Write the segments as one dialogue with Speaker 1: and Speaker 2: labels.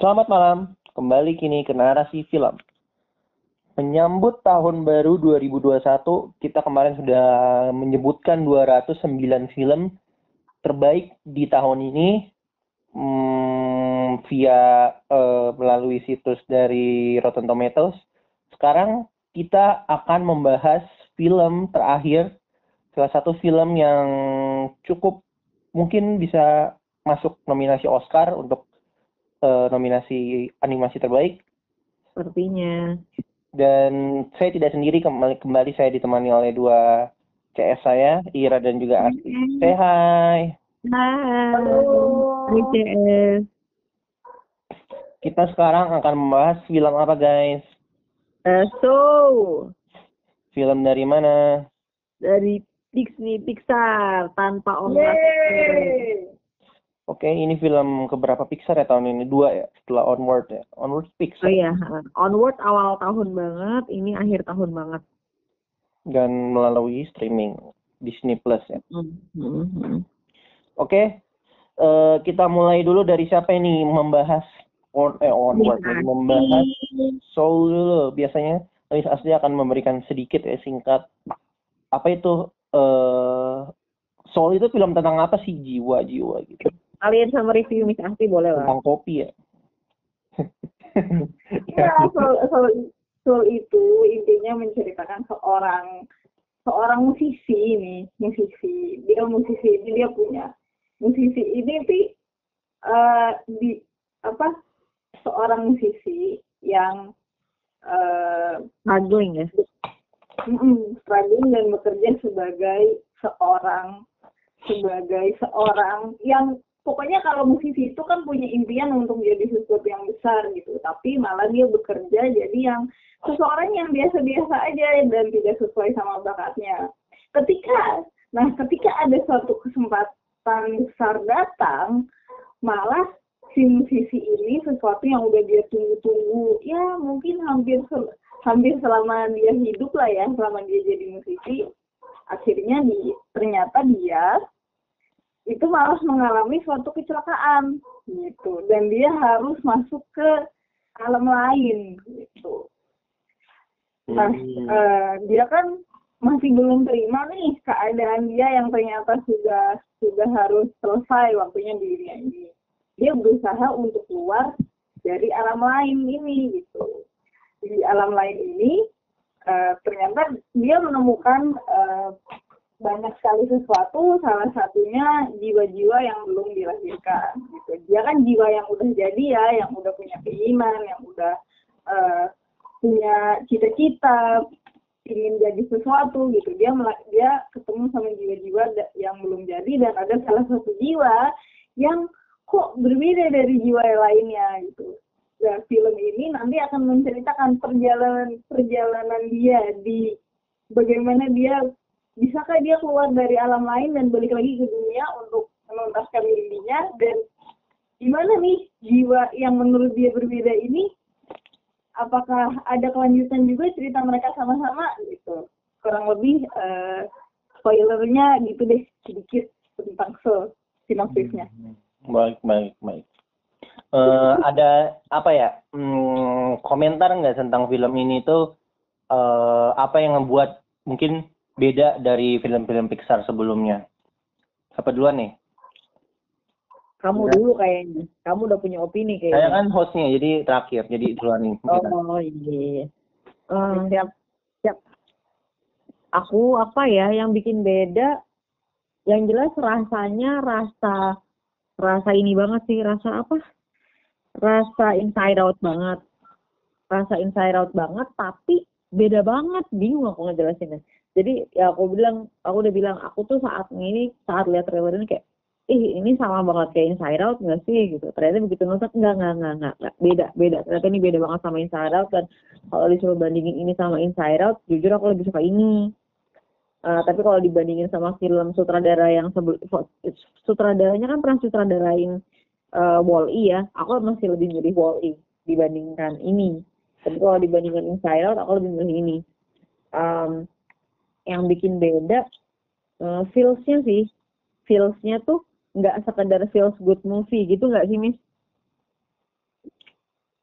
Speaker 1: Selamat malam, kembali kini ke narasi film. Menyambut tahun baru 2021, kita kemarin sudah menyebutkan 209 film terbaik di tahun ini hmm, via uh, melalui situs dari Rotten Tomatoes. Sekarang kita akan membahas film terakhir, salah satu film yang cukup mungkin bisa masuk nominasi Oscar untuk uh, nominasi animasi terbaik.
Speaker 2: Sepertinya.
Speaker 1: Dan saya tidak sendiri kembali, kembali saya ditemani oleh dua CS saya, Ira dan juga Asti. Say hi.
Speaker 2: Hai. Hai CS.
Speaker 1: Kita sekarang akan membahas film apa guys?
Speaker 2: Uh, so,
Speaker 1: Film dari mana?
Speaker 2: dari Disney Pixar tanpa ongkos.
Speaker 1: Oke, ini film keberapa Pixar ya tahun ini? Dua ya, setelah Onward ya. Onward
Speaker 2: Oh
Speaker 1: Pixar.
Speaker 2: iya, Onward awal tahun banget, ini akhir tahun banget.
Speaker 1: Dan melalui streaming Disney Plus ya.
Speaker 2: Hmm, hmm.
Speaker 1: Oke, eh, kita mulai dulu dari siapa ini membahas on, eh, Onward,
Speaker 2: Minati.
Speaker 1: membahas Soul dulu. Biasanya Miss Asli akan memberikan sedikit ya singkat. Apa itu eh Soul itu film tentang apa sih jiwa-jiwa gitu?
Speaker 2: Kalian sama review Miss Asti boleh lah.
Speaker 1: Tentang kopi ya.
Speaker 3: Ya, soal, soal, soal itu intinya menceritakan seorang seorang musisi nih, musisi. Dia musisi ini dia punya musisi ini sih eh, di apa seorang musisi yang eh
Speaker 2: Struggling ya.
Speaker 3: mm, struggling dan bekerja sebagai seorang sebagai seorang yang pokoknya kalau musisi itu kan punya impian untuk jadi sesuatu yang besar gitu. Tapi malah dia bekerja jadi yang seseorang yang biasa-biasa aja dan tidak sesuai sama bakatnya. Ketika nah ketika ada suatu kesempatan besar datang malah si musisi ini sesuatu yang udah dia tunggu-tunggu. Ya mungkin hampir hampir selama dia hidup lah ya selama dia jadi musisi akhirnya di ternyata dia itu malah mengalami suatu kecelakaan gitu. Dan dia harus masuk ke alam lain gitu. Nah
Speaker 1: Hmm.
Speaker 3: eh, dia kan masih belum terima nih keadaan dia yang ternyata sudah sudah harus selesai waktunya di dunia ini. Dia berusaha untuk keluar dari alam lain ini gitu. Di alam lain ini eh, ternyata dia menemukan eh, banyak sekali sesuatu salah satunya jiwa-jiwa yang belum dilahirkan gitu. Dia kan jiwa yang udah jadi ya yang udah punya keinginan yang udah eh, punya cita-cita ingin jadi sesuatu gitu. Dia dia ketemu sama jiwa-jiwa yang belum jadi dan ada salah satu jiwa yang kok berbeda dari jiwa yang lainnya gitu. Nah, film ini nanti akan menceritakan perjalanan perjalanan dia di bagaimana dia bisakah dia keluar dari alam lain dan balik lagi ke dunia untuk menuntaskan mimpinya dan gimana nih jiwa yang menurut dia berbeda ini? Apakah ada kelanjutan juga cerita mereka sama-sama? Gitu. Kurang lebih eh, spoilernya gitu deh sedikit tentang so sinopsisnya.
Speaker 1: Baik, baik, baik. Eh, ada apa ya? Hmm, komentar nggak tentang film ini tuh? Eh, apa yang membuat mungkin beda dari film-film Pixar sebelumnya? Apa duluan nih?
Speaker 2: Kamu
Speaker 1: Udah.
Speaker 2: dulu kayaknya. Kamu udah punya opini
Speaker 1: Saya
Speaker 2: kayaknya.
Speaker 1: kan hostnya, jadi terakhir, jadi duluan nih. kita.
Speaker 2: Oh iya. Eh,
Speaker 3: siap
Speaker 2: siap. Aku apa ya yang bikin beda? Yang jelas rasanya rasa rasa ini banget sih, rasa apa? Rasa inside out banget. Rasa inside out banget, tapi beda banget. Bingung aku ngejelasinnya. Jadi ya aku bilang, aku udah bilang, aku tuh saat ini, saat lihat trailer ini kayak, ih ini sama banget kayak Inside Out nggak sih gitu. Ternyata begitu nonton, enggak, enggak, enggak, enggak. beda, beda. Ternyata ini beda banget sama Inside Out dan kalau disuruh bandingin ini sama Inside Out, jujur aku lebih suka ini. Eh, tapi kalau dibandingin sama film sutradara yang sebelum sutradaranya kan pernah sutradarain uh, Wall-E ya, aku masih lebih milih Wall-E dibandingkan ini. Tapi kalau dibandingkan Inside Out, aku lebih milih ini. Um, yang bikin beda uh, feels-nya sih, feels-nya tuh nggak sekedar feels good movie gitu nggak sih Miss?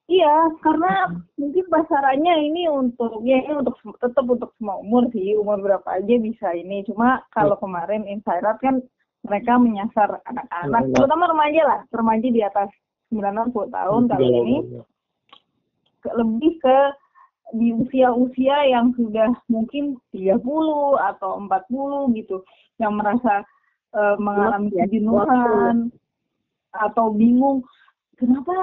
Speaker 3: Iya, karena mungkin pasarannya ini untuk ya ini untuk tetap untuk semua umur sih, umur berapa aja bisa ini. Cuma kalau kemarin Inside Out kan mereka menyasar anak-anak,
Speaker 1: Anak.
Speaker 3: terutama remaja lah, remaja di atas 9 10 tahun kali ini lebih ke di usia-usia yang sudah mungkin 30 atau 40 gitu, yang merasa eh, mengalami
Speaker 2: ya,
Speaker 3: kejenuhan atau bingung kenapa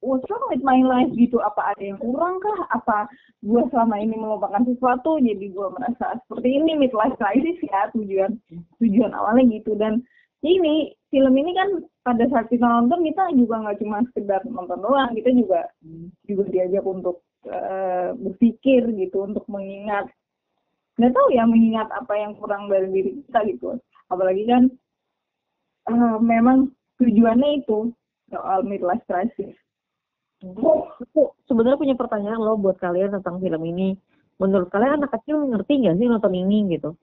Speaker 3: what's wrong with my life? gitu. Apa ada yang kurang kah? Apa gue selama ini melupakan sesuatu jadi gue merasa seperti ini midlife crisis ya tujuan tujuan awalnya gitu. Dan ini film ini kan pada saat kita nonton kita juga nggak cuma sekedar nonton doang kita juga juga diajak untuk eh, berpikir gitu untuk mengingat nggak tahu ya mengingat apa yang kurang dari diri kita gitu apalagi kan eh, memang tujuannya itu soal midlife crisis
Speaker 2: Aku sebenarnya punya pertanyaan loh buat kalian tentang film ini. Menurut kalian anak kecil ngerti nggak sih nonton ini gitu?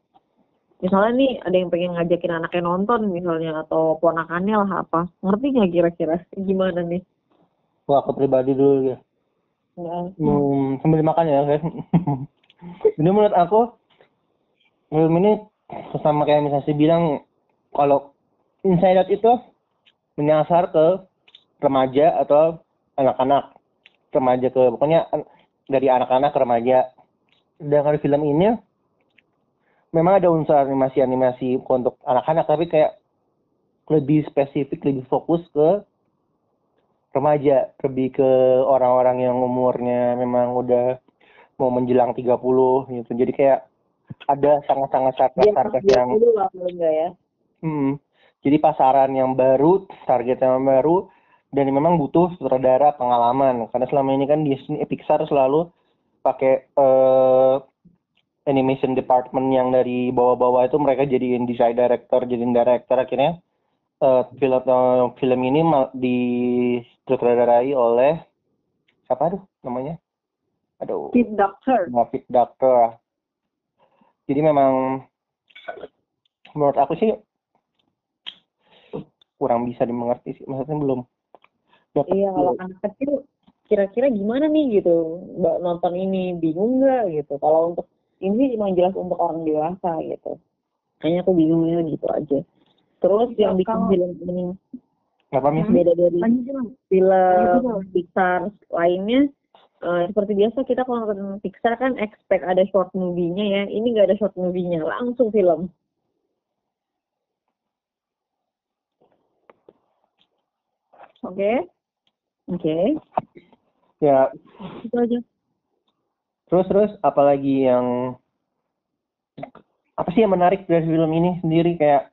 Speaker 2: Misalnya nih ada yang pengen ngajakin anaknya nonton misalnya atau ponakannya lah apa. Ngerti nggak kira-kira gimana nih?
Speaker 1: Wah, aku pribadi dulu ya. Hmm, sambil makan ya guys. Jadi menurut aku film ini sama kayak misalnya sih bilang kalau Inside Out itu menyasar ke remaja atau anak-anak remaja ke pokoknya dari anak-anak ke remaja. Sedangkan film ini memang ada unsur animasi-animasi untuk anak-anak tapi kayak lebih spesifik, lebih fokus ke remaja, lebih ke orang-orang yang umurnya memang udah mau menjelang 30 gitu. Jadi kayak ada sangat-sangat
Speaker 2: Dia
Speaker 1: sarkas yang
Speaker 2: ya?
Speaker 1: Hmm. Jadi pasaran yang baru, target yang baru, dan memang butuh sutradara pengalaman. Karena selama ini kan Disney, eh, Pixar selalu pakai eh, animation department yang dari bawah-bawah itu mereka jadiin design director, jadiin director. Akhirnya eh, film eh, film ini ma- disutradarai oleh siapa aduh namanya? Aduh.
Speaker 3: Pit Doctor
Speaker 1: David Doctor. Jadi memang menurut aku sih kurang bisa dimengerti sih. Maksudnya belum. dapat
Speaker 2: Iya, kalau anak kecil kira-kira gimana nih gitu mbak nonton ini bingung nggak gitu kalau untuk ini emang jelas untuk orang dewasa gitu kayaknya aku bingungnya gitu aja terus
Speaker 3: Ya,
Speaker 2: yang bikin
Speaker 3: kalau-
Speaker 2: film ini
Speaker 1: Apa Miss?
Speaker 2: beda dari film
Speaker 3: Lanjut,
Speaker 2: Pixar lainnya? Eh, seperti biasa kita kalau nonton Pixar kan expect ada short movie-nya ya. Ini nggak ada short movie-nya langsung film.
Speaker 3: Oke?
Speaker 2: Oke.
Speaker 1: Ya,
Speaker 2: itu aja.
Speaker 1: Terus terus apalagi yang apa sih yang menarik dari film ini sendiri? Kayak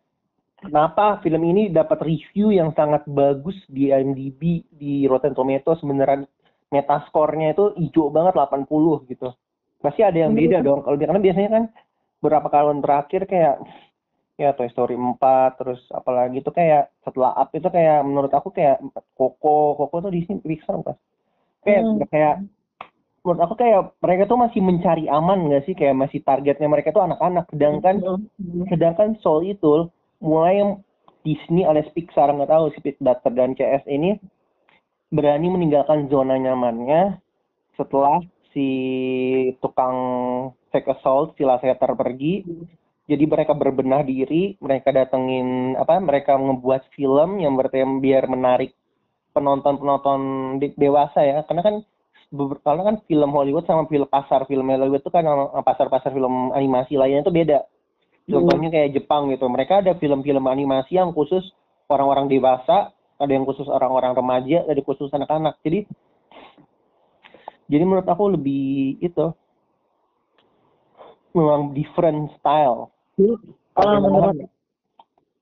Speaker 1: kenapa film ini dapat review yang sangat bagus di IMDb di Rotten Tomatoes beneran metascore-nya itu hijau banget 80 gitu. Pasti ada yang beda dong. Kalau karena biasanya kan beberapa tahun terakhir kayak ya Toy Story 4 terus apalagi itu kayak setelah Up itu kayak menurut aku kayak Coco, Coco tuh Disney Pixar bukan? Kayak
Speaker 2: Hmm.
Speaker 1: kayak menurut aku kayak mereka tuh masih mencari aman nggak sih kayak masih targetnya mereka tuh anak-anak sedangkan
Speaker 2: Hmm.
Speaker 1: sedangkan Soul itu mulai Disney alias Pixar nggak tahu si Doctor dan CS ini berani meninggalkan zona nyamannya setelah si tukang sex assault si Lasseter pergi. Jadi mereka berbenah diri mereka datengin apa mereka ngebuat film yang bertema biar menarik penonton-penonton de- dewasa ya. Karena kan karena kan film Hollywood sama film pasar film Hollywood itu kan pasar-pasar film animasi lainnya itu beda contohnya kayak Jepang gitu. Mereka ada film-film animasi yang khusus orang-orang dewasa ada yang khusus orang-orang remaja ada yang khusus anak-anak. Jadi jadi menurut aku lebih itu memang different style.
Speaker 2: Kalau menurut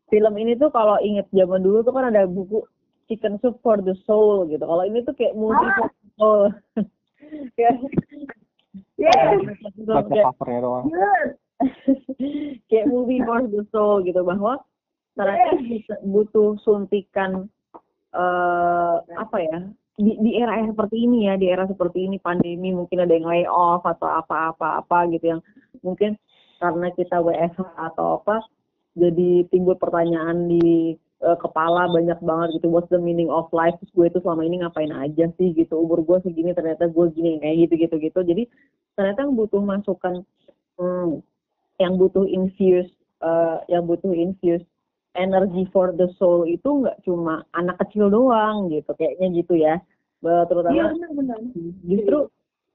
Speaker 2: film ini tuh kalau inget zaman dulu tuh kan ada buku Chicken Soup for the Soul gitu. Kalau ini tuh kayak movie for the soul. kayak
Speaker 3: yes.
Speaker 1: baca covernya doang.
Speaker 3: Good
Speaker 2: kayak movie for the soul gitu bahwa ternyata butuh suntikan eh apa ya di, di era seperti ini ya di era seperti ini pandemi mungkin ada yang lay off atau apa-apa apa gitu yang mungkin karena kita WFH atau apa jadi timbul pertanyaan di uh, kepala banyak banget gitu what's the meaning of life? Terus gue itu selama ini ngapain aja sih? gitu umur gue segini ternyata gue gini kayak gitu gitu gitu. Jadi ternyata butuh masukan hmm, yang butuh infuse uh, yang butuh infuse energy for the soul itu nggak cuma anak kecil doang gitu kayaknya gitu ya. Terutama
Speaker 3: iya, benar, benar.
Speaker 2: justru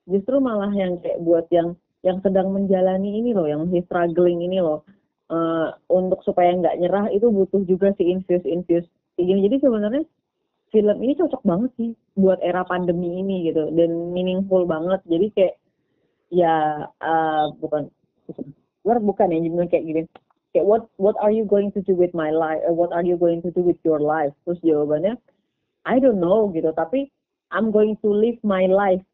Speaker 2: justru malah yang kayak buat yang yang sedang menjalani ini loh yang masih struggling ini loh. Uh, untuk supaya nggak nyerah itu butuh juga si infuse infuse jadi sebenarnya film ini cocok banget sih buat era pandemi ini gitu dan meaningful banget. Jadi kayak ya uh, bukan bukan bukan ya jadi kayak gini. Kayak what what are you going to do with my life? Uh, what are you going to do with your life? Terus jawabannya I don't know gitu. Tapi I'm going to live my life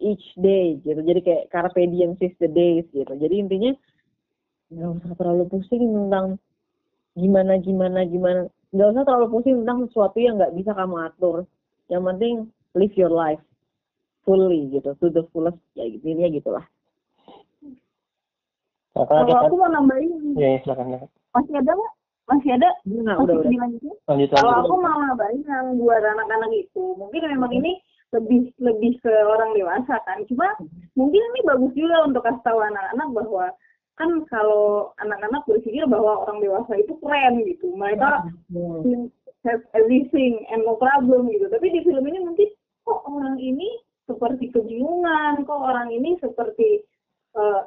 Speaker 2: each day gitu. Jadi kayak carpe diem seize the days gitu. Jadi intinya nggak usah terlalu pusing tentang gimana gimana gimana. Nggak usah terlalu pusing tentang sesuatu yang nggak bisa kamu atur. Yang penting live your life fully gitu. To the fullest ya gitu ya gitulah
Speaker 3: nah, kalau aku mau nambahin.
Speaker 1: Ya, ya silakan
Speaker 3: masih ada nggak? Masih ada?
Speaker 2: Nah, udah udah.
Speaker 3: dilanjutin? Kalau aku mau nambahin yang buat anak-anak itu mungkin memang ini lebih lebih ke orang dewasa kan. Cuma mungkin ini bagus juga untuk kasih tahu anak-anak bahwa kan kalau anak-anak berpikir bahwa orang dewasa itu keren gitu. Mereka hmm. have everything and no problem gitu. Tapi di film ini mungkin kok orang ini seperti kebingungan kok orang ini seperti uh,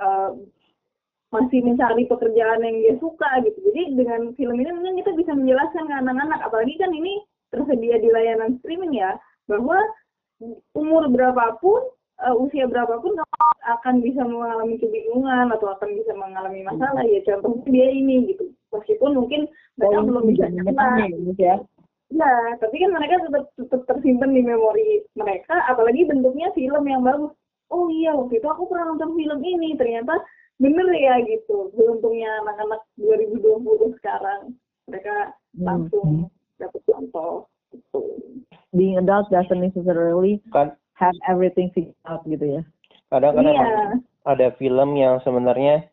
Speaker 3: uh, masih mencari pekerjaan yang dia suka gitu. Jadi dengan film ini mungkin kita bisa menjelaskan ke anak-anak. Apalagi kan ini tersedia di layanan streaming ya bahwa umur berapapun uh, usia berapapun kamu akan bisa mengalami kebingungan atau akan bisa mengalami masalah. Ya contohnya dia ini gitu. Meskipun mungkin mereka oh, belum bisa gitu ya. Ya tapi kan mereka tetap, tetap tersimpan di memori mereka. Apalagi bentuknya film yang bagus oh iya waktu itu aku pernah nonton film ini ternyata bener ya gitu beruntungnya anak-anak 2020 sekarang mereka hmm. langsung hmm. dapat contoh gitu
Speaker 2: being adult doesn't necessarily kan, have everything figured out gitu ya.
Speaker 1: Kadang-kadang iya. ada film yang sebenarnya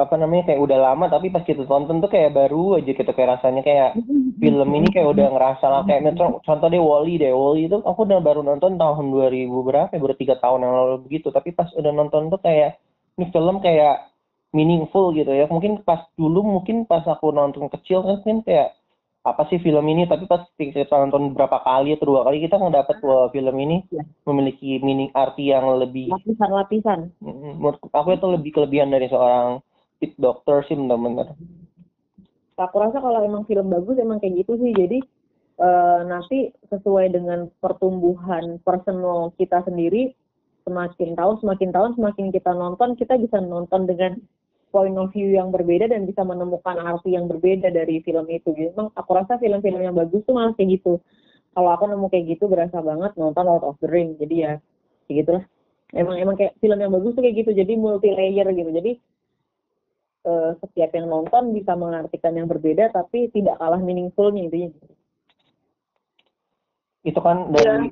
Speaker 1: apa namanya kayak udah lama tapi pas kita tonton tuh kayak baru aja gitu kayak rasanya kayak film ini kayak udah ngerasa lah kayak contoh deh Wally deh Wally itu aku udah baru nonton tahun 2000 berapa ya baru tiga tahun yang lalu begitu tapi pas udah nonton tuh kayak ini film kayak meaningful gitu ya. Mungkin pas dulu mungkin pas aku nonton kecil kan mungkin kayak apa sih film ini? Tapi pas kita nonton berapa kali atau dua kali kita ngedapat bahwa film ini ya. memiliki meaning arti yang lebih
Speaker 2: lapisan-lapisan.
Speaker 1: Menurut aku itu lebih kelebihan dari seorang fit doctor sih benar-benar
Speaker 2: aku rasa kalau emang film bagus emang kayak gitu sih jadi uh, nanti sesuai dengan pertumbuhan personal kita sendiri semakin tahun semakin tahun semakin kita nonton kita bisa nonton dengan point of view yang berbeda dan bisa menemukan arti yang berbeda dari film itu. Jadi memang aku rasa film-film yang bagus tuh malah kayak gitu. Kalau aku nemu kayak gitu berasa banget nonton Lord of the Ring. Jadi ya kayak gitulah. Emang emang kayak film yang bagus tuh kayak gitu. Jadi multi layer gitu. Jadi uh, setiap yang nonton bisa mengartikan yang berbeda tapi tidak kalah meaningfulnya intinya.
Speaker 1: Itu kan dari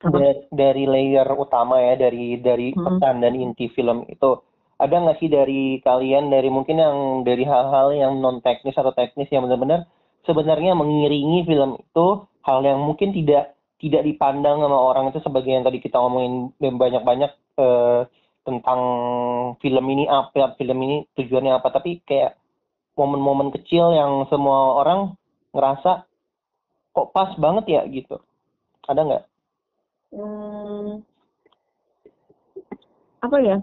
Speaker 1: ya. dari, dari layer utama ya dari dari hmm. pesan dan inti film itu ada nggak sih dari kalian dari mungkin yang dari hal-hal yang non teknis atau teknis yang benar-benar sebenarnya mengiringi film itu hal yang mungkin tidak tidak dipandang sama orang itu sebagai yang tadi kita ngomongin banyak-banyak eh, tentang film ini apa film ini tujuannya apa. Tapi kayak momen-momen kecil yang semua orang ngerasa kok pas banget ya gitu. Ada nggak?
Speaker 2: Hmm, apa ya?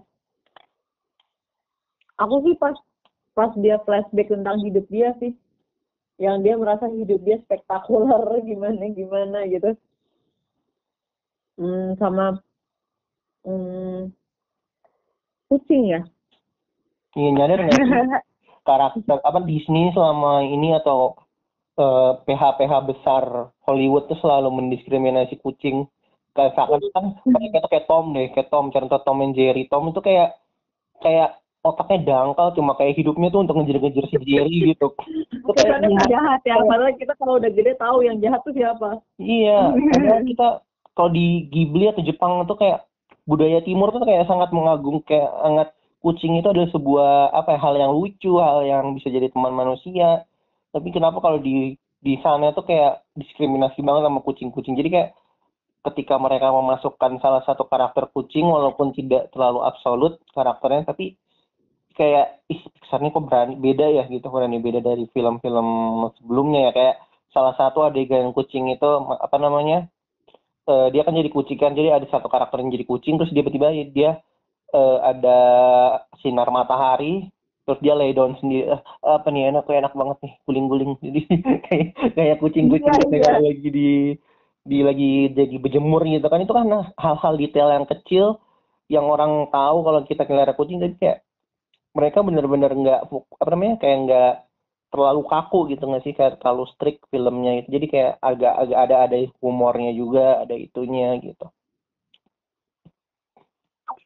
Speaker 2: Aku sih pas pas dia flashback tentang hidup dia sih. Yang dia merasa hidup dia spektakuler gimana gimana gitu. Hmm, sama hmm, kucing ya?
Speaker 1: Iya nyadar nggak karakter apa Disney selama ini atau uh, eh, PH PH besar Hollywood tuh selalu mendiskriminasi kucing. Kayak seakan-akan mereka tuh kayak Tom deh kayak Tom contoh Tom and Jerry. Tom itu kayak kayak otaknya dangkal cuma kayak hidupnya tuh untuk ngejar-ngejar si Jerry gitu.
Speaker 2: Kesannya jahat ya, padahal kita kalau udah gede tahu yang jahat tuh siapa.
Speaker 1: Iya, kita kalau di Ghibli atau Jepang tuh kayak budaya timur tuh kayak sangat mengagung kayak sangat kucing itu adalah sebuah apa ya, hal yang lucu, hal yang bisa jadi teman manusia. tapi kenapa kalau di di sana tuh kayak diskriminasi banget sama kucing-kucing jadi kayak ketika mereka memasukkan salah satu karakter kucing walaupun tidak terlalu absolut karakternya tapi kayak ih ini kok berani beda ya gitu berani beda dari film-film sebelumnya ya kayak salah satu adegan kucing itu apa namanya uh, dia kan jadi kucing kan jadi ada satu karakter yang jadi kucing terus dia tiba-tiba dia uh, ada sinar matahari terus dia lay down sendiri. Uh, apa nih enak enak banget nih guling-guling. Jadi kayak kayak kucing-kucing
Speaker 3: Iya,
Speaker 1: gitu kan lagi di di lagi jadi berjemur gitu kan. Itu kan hal-hal detail yang kecil yang orang tahu kalau kita pelihara kucing jadi kayak mereka bener-bener nggak apa namanya kayak nggak terlalu kaku gitu nggak sih kayak terlalu strict filmnya itu jadi kayak agak agak ada ada humornya juga ada itunya gitu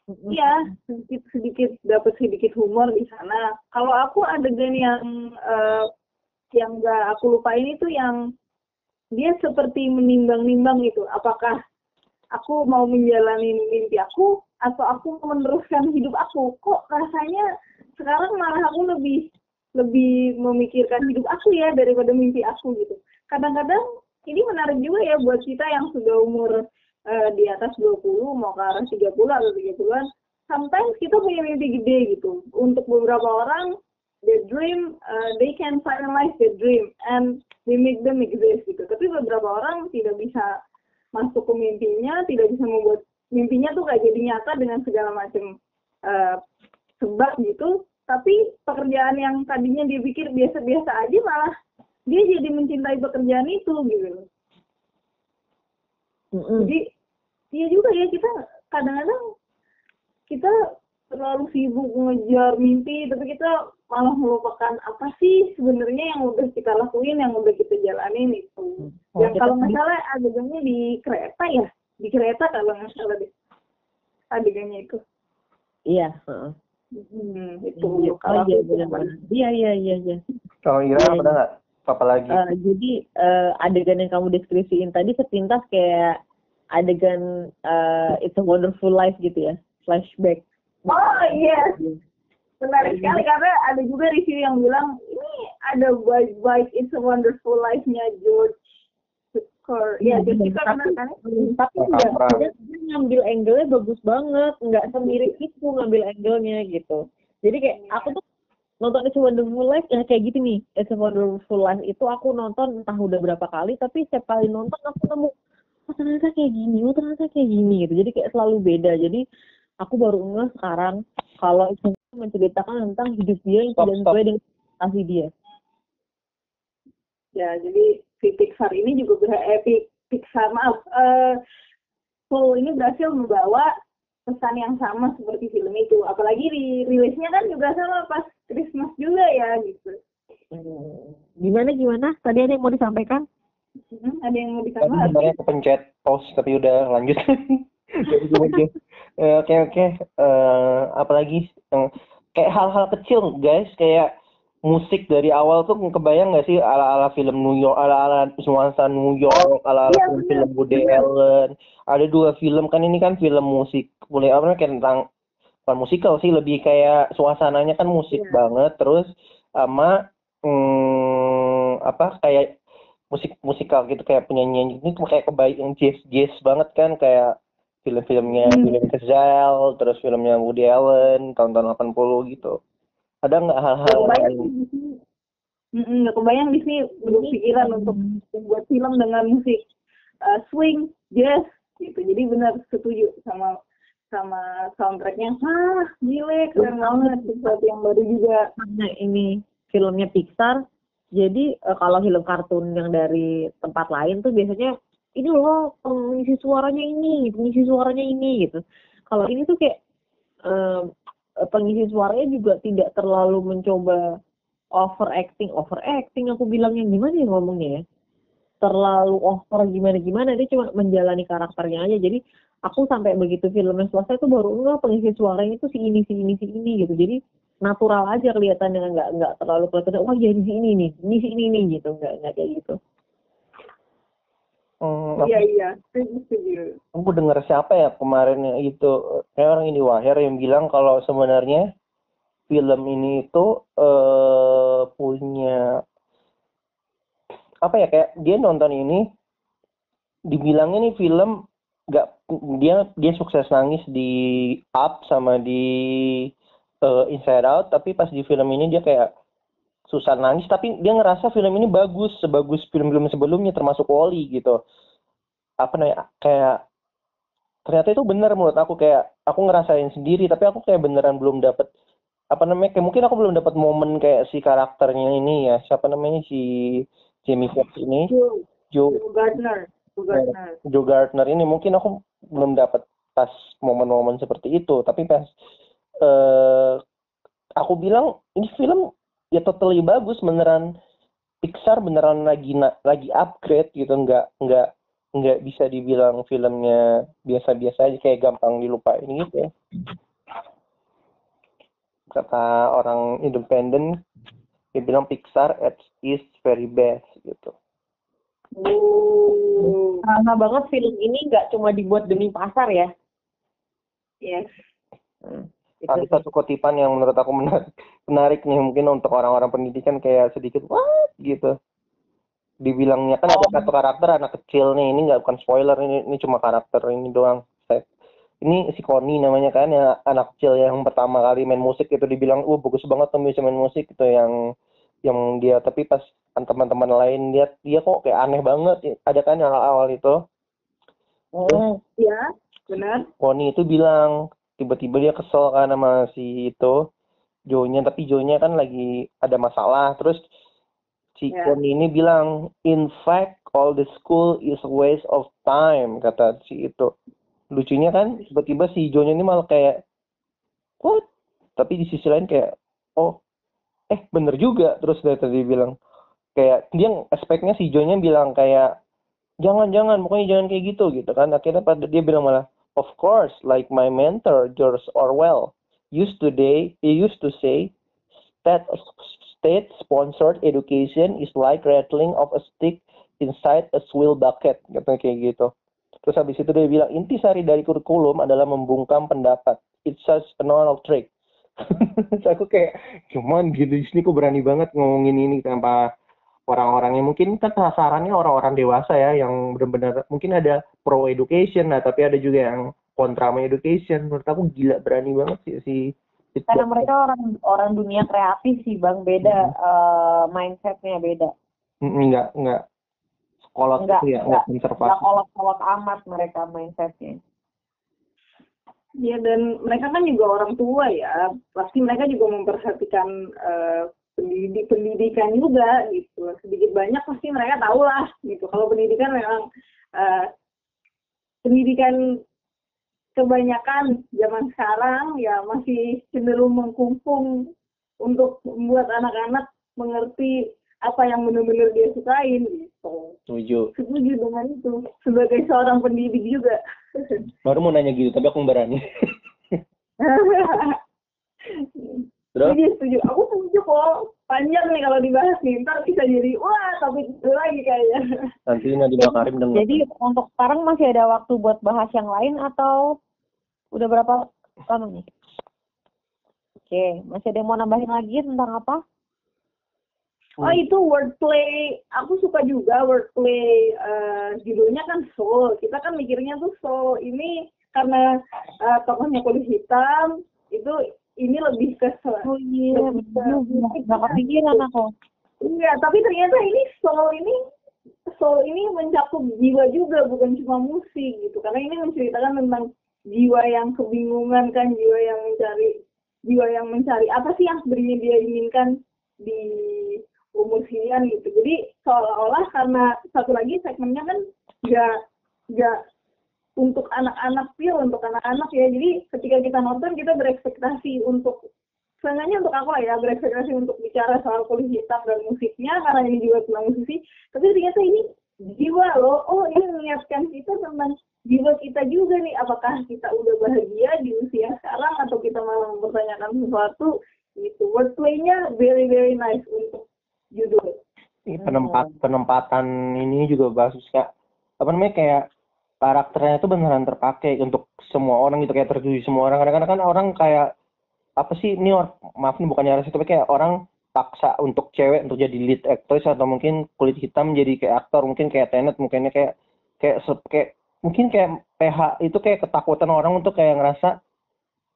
Speaker 3: Iya, sedikit sedikit dapat sedikit humor di sana. Kalau aku adegan yang eh, yang nggak aku lupain itu yang dia seperti menimbang-nimbang gitu. Apakah aku mau menjalani mimpi aku atau aku meneruskan hidup aku? Kok rasanya sekarang malah aku lebih lebih memikirkan hidup aku ya daripada mimpi aku gitu. Kadang-kadang ini menarik juga ya buat kita yang sudah umur eh, di atas 20 mau ke arah 30 atau 30-an sometimes kita punya mimpi gede gitu. Untuk beberapa orang the dream uh, they can finalize the dream and they make them exist gitu. Tapi beberapa orang tidak bisa masuk ke mimpinya tidak bisa membuat mimpinya tuh gak jadi nyata dengan segala macam uh, sebab gitu tapi pekerjaan yang tadinya dia pikir biasa-biasa aja malah dia jadi mencintai pekerjaan itu gitu
Speaker 2: Mm-mm.
Speaker 3: jadi iya juga ya kita kadang-kadang kita terlalu sibuk ngejar mimpi tapi kita malah melupakan apa sih sebenarnya yang udah kita lakuin yang udah kita jalanin itu
Speaker 2: Oh,
Speaker 3: yang
Speaker 2: kita
Speaker 3: kalau nggak
Speaker 2: tadi-
Speaker 3: salah adegannya di kereta ya di kereta kalau nggak salah deh adegannya itu
Speaker 2: Iya. heeh.
Speaker 3: Hmm, itu
Speaker 2: Iya,
Speaker 3: kalau
Speaker 2: oh iya benar-benar. Iya iya iya iya.
Speaker 1: kalau Ira
Speaker 2: Iya,
Speaker 1: apa
Speaker 2: iya.
Speaker 1: nggak apa lagi
Speaker 2: Eh, jadi eh, adegan yang kamu deskripsiin tadi sepintas kayak adegan eh, It's a Wonderful Life gitu ya, flashback.
Speaker 3: oh iya menarik sekali karena ada juga review yang bilang ini ada vibe-vibe It's a Wonderful Life-nya George Cukor. Ya, George Cukor benar kan?
Speaker 2: Hmm, Tapi enggak, dia, dia ngambil angle-nya bagus banget, nggak semirip itu ngambil angle-nya gitu. Jadi kayak aku tuh nonton It's a Wonderful Life ya kayak gitu nih. It's a Wonderful Life itu aku nonton entah udah berapa kali, tapi setiap kali nonton aku nemu oh ternyata kayak gini, oh ternyata kayak gini gitu. Jadi kayak selalu beda. Jadi aku baru ngeh sekarang kalau itu menceritakan tentang hidup dia yang tidak sesuai dengan ekspektasi dia.
Speaker 3: Ya, jadi si Pixar ini juga berhasil, eh, Pi- Pixar, maaf, eh, Soul ini berhasil membawa pesan yang sama seperti film itu. Apalagi di rilisnya kan juga sama pas Christmas juga ya, gitu.
Speaker 2: Hmm. Gimana gimana? Tadi ada yang mau disampaikan?
Speaker 3: Hmm, ada yang mau
Speaker 1: Tadi
Speaker 3: ditambah?
Speaker 1: sebenarnya kepencet pause tapi udah lanjut. Jadi. Eh, Oke oke. Eh, apalagi yang kayak hal-hal kecil guys kayak musik dari awal tuh kebayang nggak sih ala-ala film New York, ala-ala nuansa New York, ala-ala
Speaker 3: iya,
Speaker 1: film-film
Speaker 3: bener,
Speaker 1: Woody. Allen. Ada dua film kan ini kan film musik, boleh apa namanya kayak tentang bukan musikal sih lebih kayak suasananya kan musik
Speaker 3: Iya.
Speaker 1: banget terus sama hmm, apa kayak musik musikal gitu kayak penyanyian ini tuh kayak kebayang jazz jazz banget kan kayak film-filmnya
Speaker 3: Hmm.
Speaker 1: William Gazelle terus filmnya Woody Allen tahun-tahun 80 gitu ada nggak hal-hal
Speaker 3: kebayang
Speaker 1: lain
Speaker 3: di sini. Mm-mm, nggak kebayang di sini belum pikiran untuk membuat film dengan musik uh, swing, jazz gitu. Jadi benar setuju sama sama soundtracknya. Ah, gile, keren banget. Sesuatu yang baru juga.
Speaker 2: karena ini filmnya Pixar jadi eh, kalau film kartun yang dari tempat lain tuh biasanya ini loh pengisi suaranya ini pengisi suaranya ini gitu kalau ini tuh kayak eh, pengisi suaranya juga tidak terlalu mencoba overacting. Overacting aku bilangnya gimana ya ngomongnya ya? Terlalu over gimana gimana dia cuma menjalani karakternya aja. Jadi aku sampai begitu filmnya selesai tuh baru enggak pengisi suaranya itu si ini si ini si ini gitu. Jadi natural aja kelihatan dengan nggak nggak terlalu kelihatan wah jadi si ini nih ini si ini nih gitu. Nggak nggak kayak gitu
Speaker 1: Hmm,
Speaker 3: Iya, iya. Setuju, setuju.
Speaker 1: aku dengar siapa ya kemarin itu kayak orang ini Wahir yang bilang kalau sebenarnya film ini itu eh punya apa ya kayak dia nonton ini dibilangnya nih film nggak dia dia sukses nangis di Up sama di uh, Inside Out tapi pas di film ini dia kayak susah nangis tapi dia ngerasa film ini bagus sebagus film-film sebelumnya termasuk Wally gitu apa namanya kayak ternyata itu benar menurut aku kayak aku ngerasain sendiri tapi aku kayak beneran belum dapet apa namanya kayak mungkin aku belum dapat momen kayak si karakternya ini ya siapa namanya si Jamie Foxx ini
Speaker 3: Joe,
Speaker 1: Joe
Speaker 3: Joe Gardner. Joe Gardner.
Speaker 1: Joe Gardner ini mungkin aku belum dapat pas momen-momen seperti itu tapi pas eh aku bilang ini film ya totally bagus beneran Pixar beneran lagi na- lagi upgrade gitu nggak nggak nggak bisa dibilang filmnya biasa-biasa aja kayak gampang dilupain gitu ya kata orang independen dia bilang Pixar at its very best gitu
Speaker 3: Oh,
Speaker 2: Terasa banget film ini nggak cuma dibuat demi pasar ya.
Speaker 3: yes.
Speaker 2: Hmm, itu
Speaker 1: satu kutipan yang menurut aku menarik, menarik nih mungkin untuk orang-orang pendidikan kayak sedikit what gitu dibilangnya kan ada
Speaker 2: Oh.
Speaker 1: satu karakter anak kecil nih ini nggak bukan spoiler ini ini cuma karakter ini doang Set. ini si Connie namanya kan ya anak kecil yang pertama kali main musik itu dibilang wah bagus banget tuh bisa main musik itu yang yang dia tapi pas teman-teman lain lihat dia kok kayak aneh banget ada kan yang awal itu
Speaker 2: Hmm,
Speaker 3: Ya, benar.
Speaker 1: Connie itu bilang tiba-tiba dia kesel kan sama si itu Joe-nya. Tapi Joe-nya kan lagi ada masalah. Terus si
Speaker 3: Ya.
Speaker 1: Connie ini bilang in fact all the school is a waste of time kata si itu. Lucunya kan tiba-tiba si Joe-nya ini malah kayak what? Tapi di sisi lain kayak oh eh bener juga. Terus dia tadi bilang kayak dia aspeknya si Joe-nya bilang kayak jangan jangan pokoknya jangan kayak gitu gitu kan. Akhirnya pada dia bilang malah of course like my mentor George Orwell used to day he used to say state state sponsored education is like rattling of a stick inside a swill bucket. Katanya kayak gitu. Terus habis itu dia bilang inti sari dari kurikulum adalah membungkam pendapat. It's just a normal trick. Terus aku kayak cuman gitu sini kok berani banget ngomongin ini tanpa orang-orang yang mungkin kan sasarannya orang-orang dewasa ya yang benar-benar mungkin ada pro education nah tapi ada juga yang kontra sama education menurut aku gila berani banget sih si
Speaker 2: karena mereka orang orang dunia kreatif sih bang. Beda eh, mindsetnya beda.
Speaker 1: Nggak nggak sekolah
Speaker 2: Nggak,
Speaker 1: itu ya
Speaker 2: nggak.
Speaker 1: nggak
Speaker 2: nggak
Speaker 1: konservasi
Speaker 2: kolot-kolot amat mereka mindsetnya.
Speaker 3: Ya dan mereka kan juga orang tua ya, pasti mereka juga memperhatikan eh, pendidik pendidikan juga gitu. Sedikit banyak pasti mereka tahu lah gitu. Kalau pendidikan memang eh, pendidikan kebanyakan zaman sekarang ya masih cenderung mengkumpung untuk membuat anak-anak mengerti apa yang benar-benar dia sukain gitu.
Speaker 1: setuju
Speaker 3: Setuju dengan itu sebagai seorang pendidik juga.
Speaker 1: baru mau nanya gitu tapi aku berani terus
Speaker 3: Setuju, setuju. Aku setuju kok. Panjang nih kalau dibahas nih. Ntar bisa jadi, wah topik itu lagi kayaknya.
Speaker 1: nanti Nadine Karim denger
Speaker 2: jadi untuk sekarang masih ada waktu buat bahas yang lain atau udah berapa lama nih oke masih ada yang mau nambahin lagi tentang apa
Speaker 3: Oh itu wordplay. Aku suka juga wordplay. eh, judulnya kan Soul. Kita kan mikirnya tuh Soul ini karena eh, tokohnya kulit hitam. Itu ini lebih ke
Speaker 2: oh iya bener nggak kepikiran aku
Speaker 3: Iya, tapi ternyata ini soul ini soul ini mencakup jiwa juga bukan cuma musik gitu. Karena ini menceritakan tentang jiwa yang kebingungan kan, jiwa yang mencari jiwa yang mencari apa sih yang sebenarnya dia inginkan di umur sekian gitu. Jadi seolah-olah karena satu lagi segmennya kan nggak nggak untuk anak-anak pure untuk anak-anak ya. Jadi ketika kita nonton kita berekspektasi untuk Seenggaknya untuk aku lah ya berekspektasi untuk bicara soal kulit hitam dan musiknya karena ini juga tentang musisi. Tapi ternyata ini jiwa loh. Oh ini mengingatkan kita tentang jiwa kita juga nih. Apakah kita udah bahagia di usia sekarang atau kita malah mempertanyakan sesuatu gitu. Wordplay-nya very very nice untuk judul.
Speaker 1: Penempat penempatan ini juga bagus kak apa namanya kayak karakternya itu beneran terpakai untuk semua orang gitu kayak tertuju semua orang. Kadang-kadang kan orang kayak apa sih ini or- maaf nih bukannya rasa tapi kayak orang dipaksa untuk cewek untuk jadi lead actress atau mungkin kulit hitam jadi kayak aktor mungkin kayak Tenet mungkinnya kayak kayak kayak mungkin kayak PH itu kayak ketakutan orang untuk kayak ngerasa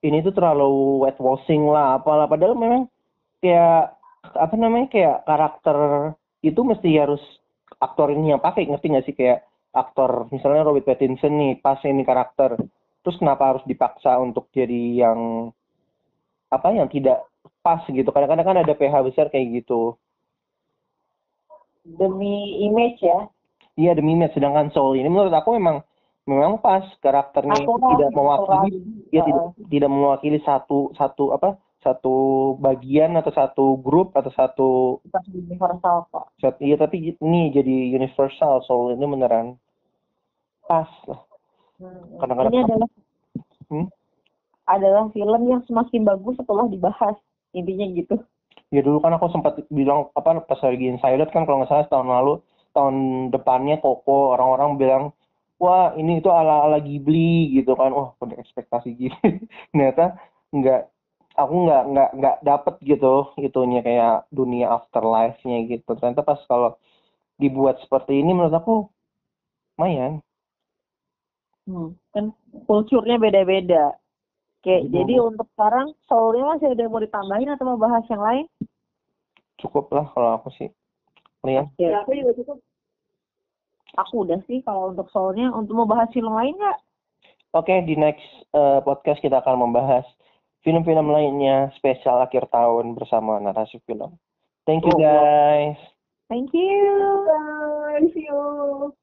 Speaker 1: ini tuh terlalu whitewashing lah apalah. Padahal memang kayak apa namanya kayak karakter itu mesti harus aktor ini yang pakai ngerti nggak sih? Kayak aktor misalnya Robert Pattinson nih pas ini karakter terus kenapa harus dipaksa untuk jadi yang apa yang tidak pas gitu kadang-kadang kan ada PH besar kayak gitu
Speaker 2: Demi image ya.
Speaker 1: iya demi image sedangkan Soul ini menurut aku memang memang pas karakternya
Speaker 2: Natural,
Speaker 1: tidak mewakili ya
Speaker 2: Heeh.
Speaker 1: tidak tidak mewakili satu satu apa satu bagian atau satu grup atau satu
Speaker 2: universal kok.
Speaker 1: iya tapi ini jadi universal Soul ini beneran pas lah
Speaker 2: Hmm.
Speaker 1: Kadang-kadang-
Speaker 2: Ini adalah
Speaker 1: Hmm?
Speaker 2: adalah film yang semakin bagus setelah dibahas. Intinya gitu.
Speaker 1: Ya dulu kan aku sempat bilang apa pas lagi Insider kan kalau nggak salah tahun lalu tahun depannya Koko orang-orang bilang wah ini itu ala ala Ghibli gitu kan wah punya ekspektasi Ghibli ternyata nggak aku nggak nggak nggak dapet gitu itunya kayak dunia afterlife-nya gitu ternyata pas kalau dibuat seperti ini menurut aku lumayan
Speaker 2: Hmm. Kan kulturnya beda-beda. Kayak
Speaker 1: Hmm.
Speaker 2: jadi untuk sekarang soulnya masih ada yang mau ditambahin atau mau bahas yang lain?
Speaker 1: cukup lah kalau aku sih Lian
Speaker 3: Ya, aku juga cukup.
Speaker 2: Aku udah sih kalau untuk soulnya. Untuk mau bahas film lain nggak?
Speaker 1: Oke, di next eh, podcast kita akan membahas film-film lainnya spesial akhir tahun bersama narasi film. Thank you
Speaker 2: Oh,
Speaker 1: guys.
Speaker 2: Thank you.
Speaker 3: Bye, see you.